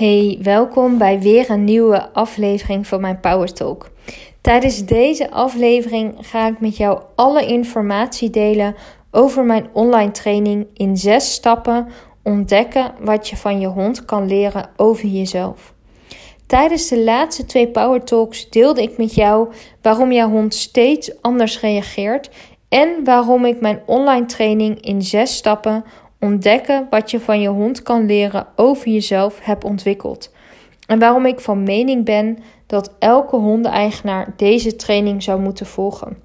Hey, welkom bij weer een nieuwe aflevering van mijn Power Talk. Tijdens deze aflevering ga ik met jou alle informatie delen over mijn online training in zes stappen ontdekken wat je van je hond kan leren over jezelf. Tijdens de laatste twee Power Talks deelde ik met jou waarom jouw hond steeds anders reageert en waarom ik mijn online training in zes stappen ontdekken wat je van je hond kan leren over jezelf heb ontwikkeld. En waarom ik van mening ben dat elke hondeneigenaar deze training zou moeten volgen.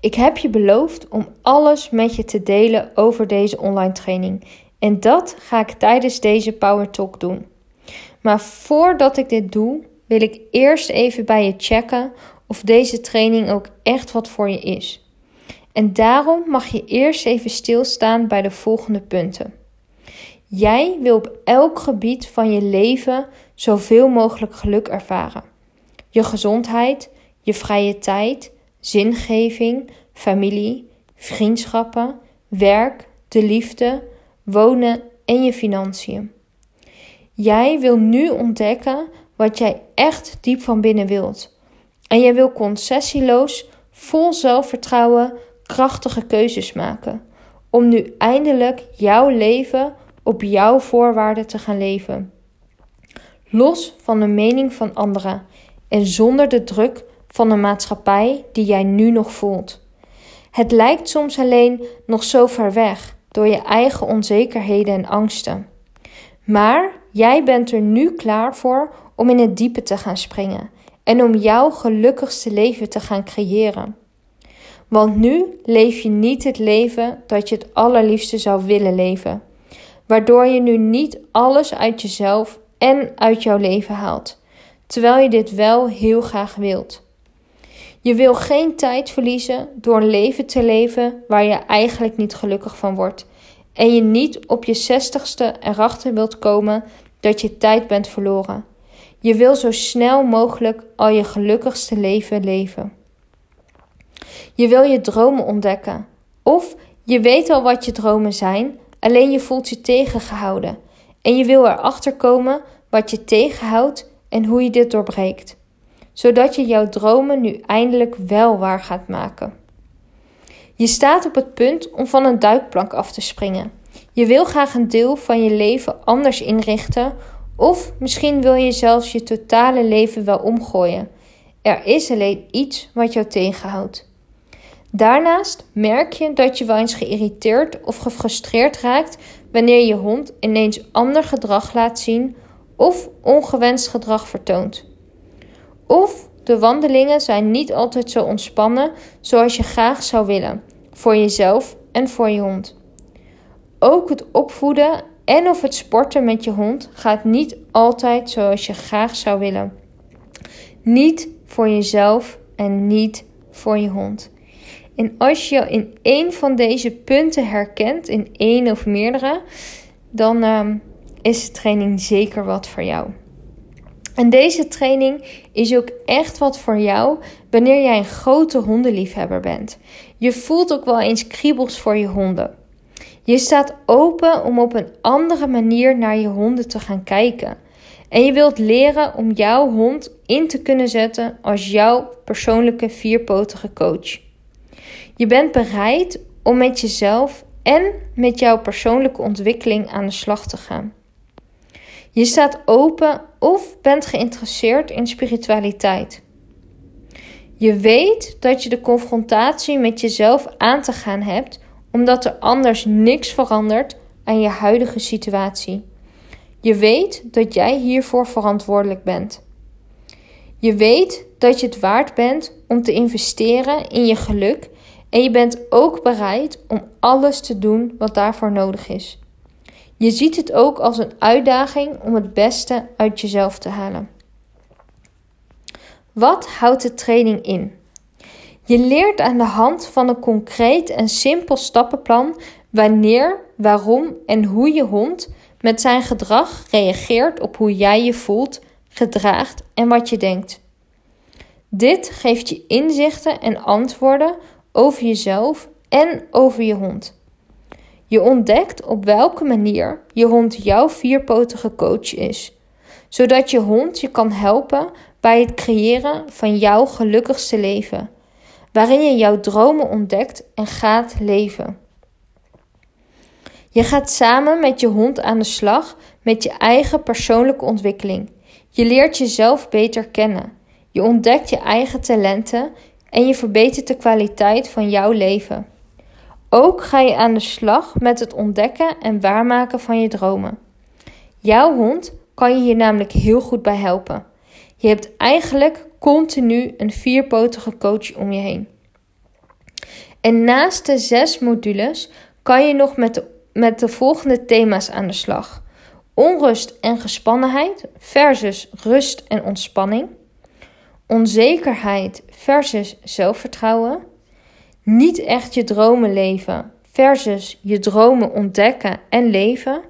Ik heb je beloofd om alles met je te delen over deze online training. En dat ga ik tijdens deze Power Talk doen. Maar voordat ik dit doe, wil ik eerst even bij je checken of deze training ook echt wat voor je is. En daarom mag je eerst even stilstaan bij de volgende punten. Jij wil op elk gebied van je leven zoveel mogelijk geluk ervaren. Je gezondheid, je vrije tijd, zingeving, familie, vriendschappen, werk, de liefde, wonen en je financiën. Jij wil nu ontdekken wat jij echt diep van binnen wilt. En jij wil concessieloos, vol zelfvertrouwen, krachtige keuzes maken. Om nu eindelijk jouw leven op jouw voorwaarden te gaan leven. Los van de mening van anderen en zonder de druk van de maatschappij die jij nu nog voelt. Het lijkt soms alleen nog zo ver weg door je eigen onzekerheden en angsten. Maar jij bent er nu klaar voor om in het diepe te gaan springen en om jouw gelukkigste leven te gaan creëren. Want nu leef je niet het leven dat je het allerliefste zou willen leven, waardoor je nu niet alles uit jezelf en uit jouw leven haalt, terwijl je dit wel heel graag wilt. Je wil geen tijd verliezen door een leven te leven waar je eigenlijk niet gelukkig van wordt. En je niet op je zestigste erachter wilt komen dat je tijd bent verloren. Je wil zo snel mogelijk al je gelukkigste leven leven. Je wil je dromen ontdekken. Of je weet al wat je dromen zijn, alleen je voelt je tegengehouden. En je wil erachter komen wat je tegenhoudt en hoe je dit doorbreekt. Zodat je jouw dromen nu eindelijk wel waar gaat maken. Je staat op het punt om van een duikplank af te springen. Je wil graag een deel van je leven anders inrichten, of misschien wil je zelfs je totale leven wel omgooien. Er is alleen iets wat jou tegenhoudt. Daarnaast merk je dat je wel eens geïrriteerd of gefrustreerd raakt wanneer je hond ineens ander gedrag laat zien of ongewenst gedrag vertoont. Of de wandelingen zijn niet altijd zo ontspannen zoals je graag zou willen, voor jezelf en voor je hond. Ook het opvoeden en of het sporten met je hond gaat niet altijd zoals je graag zou willen. Niet voor jezelf en niet voor je hond. En als je in één van deze punten herkent, in één of meerdere, dan ehm, is de training zeker wat voor jou. En deze training is ook echt wat voor jou wanneer jij een grote hondenliefhebber bent. Je voelt ook wel eens kriebels voor je honden. Je staat open om op een andere manier naar je honden te gaan kijken. En je wilt leren om jouw hond in te kunnen zetten als jouw persoonlijke vierpotige coach. Je bent bereid om met jezelf en met jouw persoonlijke ontwikkeling aan de slag te gaan. Je staat open of bent geïnteresseerd in spiritualiteit. Je weet dat je de confrontatie met jezelf aan te gaan hebt, omdat er anders niks verandert aan je huidige situatie. Je weet dat jij hiervoor verantwoordelijk bent. Je weet dat je het waard bent om te investeren in je geluk en je bent ook bereid om alles te doen wat daarvoor nodig is. Je ziet het ook als een uitdaging om het beste uit jezelf te halen. Wat houdt de training in? Je leert aan de hand van een concreet en simpel stappenplan wanneer, waarom en hoe je hond met zijn gedrag reageert op hoe jij je voelt, gedraagt en wat je denkt. Dit geeft je inzichten en antwoorden over jezelf en over je hond. Je ontdekt op welke manier je hond jouw vierpotige coach is, zodat je hond je kan helpen bij het creëren van jouw gelukkigste leven, waarin je jouw dromen ontdekt en gaat leven. Je gaat samen met je hond aan de slag met je eigen persoonlijke ontwikkeling. Je leert jezelf beter kennen. Je ontdekt je eigen talenten en je verbetert de kwaliteit van jouw leven. Ook ga je aan de slag met het ontdekken en waarmaken van je dromen. Jouw hond kan je hier namelijk heel goed bij helpen. Je hebt eigenlijk continu een vierpotige coach om je heen. En naast de zes modules kan je nog met de, met de volgende thema's aan de slag: onrust en gespannenheid versus rust en ontspanning, onzekerheid versus zelfvertrouwen, niet echt je dromen leven versus je dromen ontdekken en leven,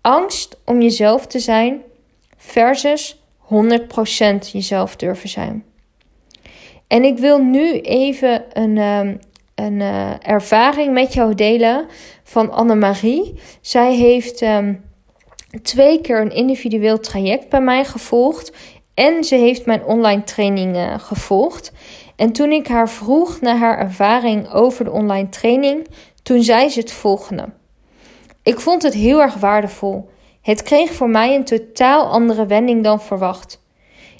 angst om jezelf te zijn versus 100% jezelf durven zijn. En ik wil nu even een, ehm, een uh, ervaring met jou delen van Annemarie. Zij heeft ehm, twee keer een individueel traject bij mij gevolgd. En ze heeft mijn online training uh, gevolgd. En toen ik haar vroeg naar haar ervaring over de online training, toen zei ze het volgende. Ik vond het heel erg waardevol. Het kreeg voor mij een totaal andere wending dan verwacht.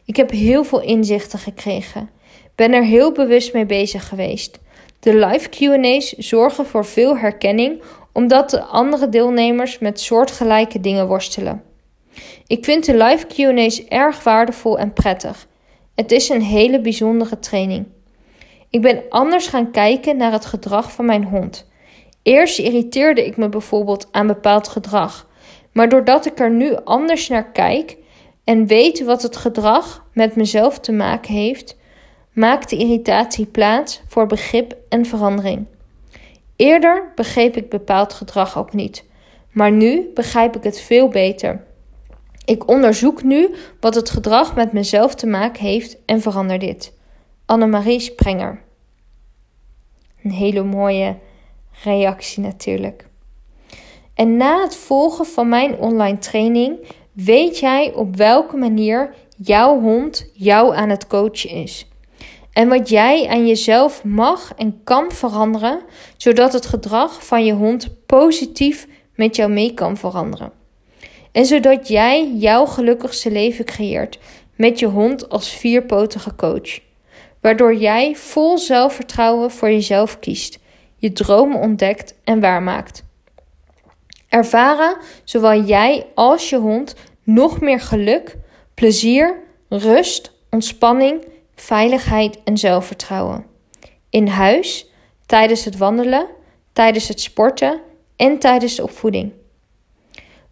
Ik heb heel veel inzichten gekregen. Ben er heel bewust mee bezig geweest. De live QA's zorgen voor veel herkenning omdat de andere deelnemers met soortgelijke dingen worstelen. Ik vind de live QA's erg waardevol en prettig. Het is een hele bijzondere training. Ik ben anders gaan kijken naar het gedrag van mijn hond. Eerst irriteerde ik me bijvoorbeeld aan bepaald gedrag, maar doordat ik er nu anders naar kijk en weet wat het gedrag met mezelf te maken heeft, maakt de irritatie plaats voor begrip en verandering. Eerder begreep ik bepaald gedrag ook niet, maar nu begrijp ik het veel beter. Ik onderzoek nu wat het gedrag met mezelf te maken heeft en verander dit. Annemarie Sprenger. Een hele mooie reactie natuurlijk. En na het volgen van mijn online training weet jij op welke manier jouw hond jou aan het coachen is. En wat jij aan jezelf mag en kan veranderen, zodat het gedrag van je hond positief met jou mee kan veranderen. En zodat jij jouw gelukkigste leven creëert met je hond als vierpotige coach. Waardoor jij vol zelfvertrouwen voor jezelf kiest, je dromen ontdekt en waarmaakt. Ervaren zowel jij als je hond nog meer geluk, plezier, rust, ontspanning veiligheid en zelfvertrouwen. In huis, tijdens het wandelen, tijdens het sporten en tijdens de opvoeding.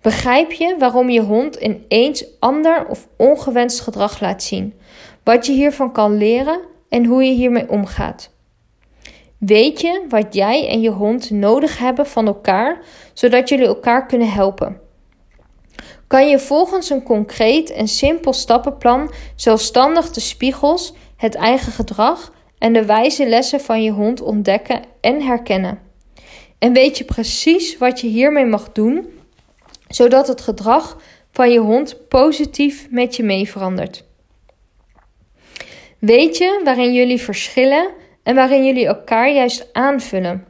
Begrijp je waarom je hond ineens ander of ongewenst gedrag laat zien, wat je hiervan kan leren en hoe je hiermee omgaat? Weet je wat jij en je hond nodig hebben van elkaar, zodat jullie elkaar kunnen helpen? kan je volgens een concreet en simpel stappenplan zelfstandig de spiegels, het eigen gedrag en de wijze lessen van je hond ontdekken en herkennen. En weet je precies wat je hiermee mag doen, zodat het gedrag van je hond positief met je mee verandert. Weet je waarin jullie verschillen en waarin jullie elkaar juist aanvullen?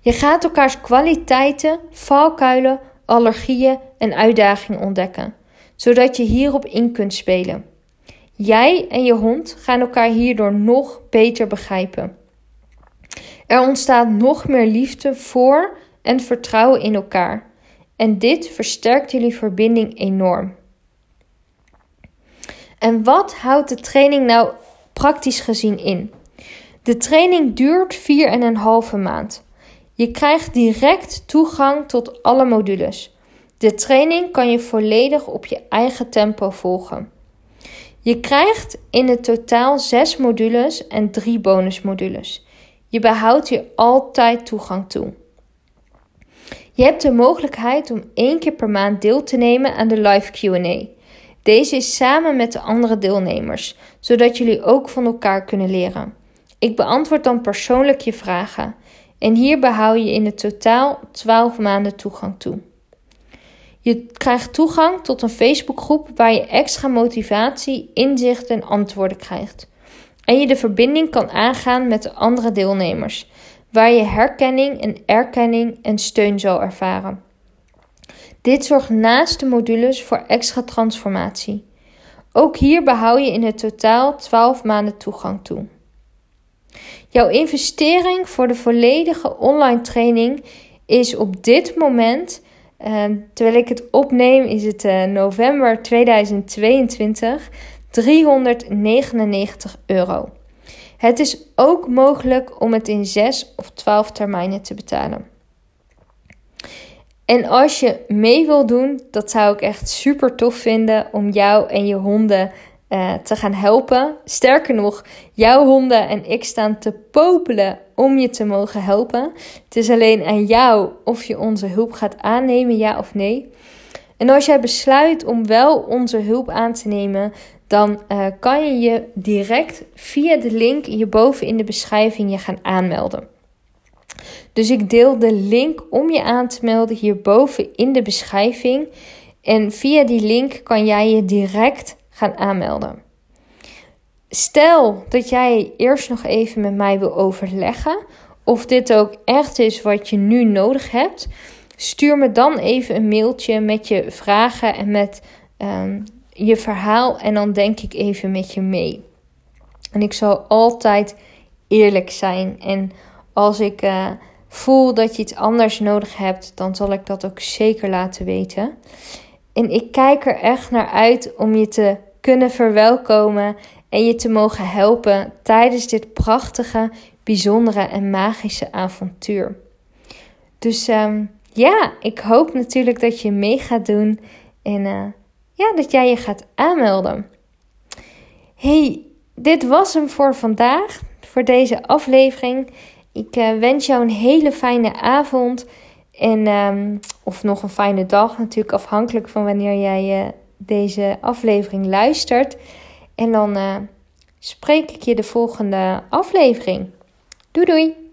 Je gaat elkaars kwaliteiten, valkuilen, allergieën en uitdagingen ontdekken, zodat je hierop in kunt spelen. Jij en je hond gaan elkaar hierdoor nog beter begrijpen. Er ontstaat nog meer liefde voor en vertrouwen in elkaar. En dit versterkt jullie verbinding enorm. En wat houdt de training nou praktisch gezien in? De training duurt 4,5 maand. Je krijgt direct toegang tot alle modules. De training kan je volledig op je eigen tempo volgen. Je krijgt in het totaal 6 modules en 3 bonusmodules. Je behoudt hier altijd toegang toe. Je hebt de mogelijkheid om één keer per maand deel te nemen aan de live QA. Deze is samen met de andere deelnemers, zodat jullie ook van elkaar kunnen leren. Ik beantwoord dan persoonlijk je vragen. En hier behoud je in het totaal 12 maanden toegang toe. Je krijgt toegang tot een Facebookgroep waar je extra motivatie, inzicht en antwoorden krijgt. En je de verbinding kan aangaan met de andere deelnemers, waar je herkenning en erkenning en steun zal ervaren. Dit zorgt naast de modules voor extra transformatie. Ook hier behoud je in het totaal 12 maanden toegang toe. Jouw investering voor de volledige online training is op dit moment, uh, terwijl ik het opneem, is het uh, november 2022, 399 euro. Het is ook mogelijk om het in 6 of 12 termijnen te betalen. En als je mee wil doen, dat zou ik echt super tof vinden om jou en je honden uh, te gaan helpen. Sterker nog, jouw honden en ik staan te popelen om je te mogen helpen. Het is alleen aan jou of je onze hulp gaat aannemen, ja of nee. En als jij besluit om wel onze hulp aan te nemen, dan uh, kan je je direct via de link hierboven in de beschrijving je gaan aanmelden. Dus ik deel de link om je aan te melden hierboven in de beschrijving. En via die link kan jij je direct gaan aanmelden. Stel dat jij eerst nog even met mij wil overleggen of dit ook echt is wat je nu nodig hebt. Stuur me dan even een mailtje met je vragen en met um, je verhaal. En dan denk ik even met je mee. En ik zal altijd eerlijk zijn. En als ik uh, voel dat je iets anders nodig hebt, dan zal ik dat ook zeker laten weten. En ik kijk er echt naar uit om je te kunnen verwelkomen en je te mogen helpen tijdens dit prachtige, bijzondere en magische avontuur. Dus um, ja, ik hoop natuurlijk dat je mee gaat doen en uh, ja, dat jij je gaat aanmelden. Hey, dit was hem voor vandaag, voor deze aflevering. Ik uh, wens jou een hele fijne avond. En, um, of nog een fijne dag, natuurlijk afhankelijk van wanneer jij uh, deze aflevering luistert. En dan spreek ik je de volgende aflevering. Doei doei!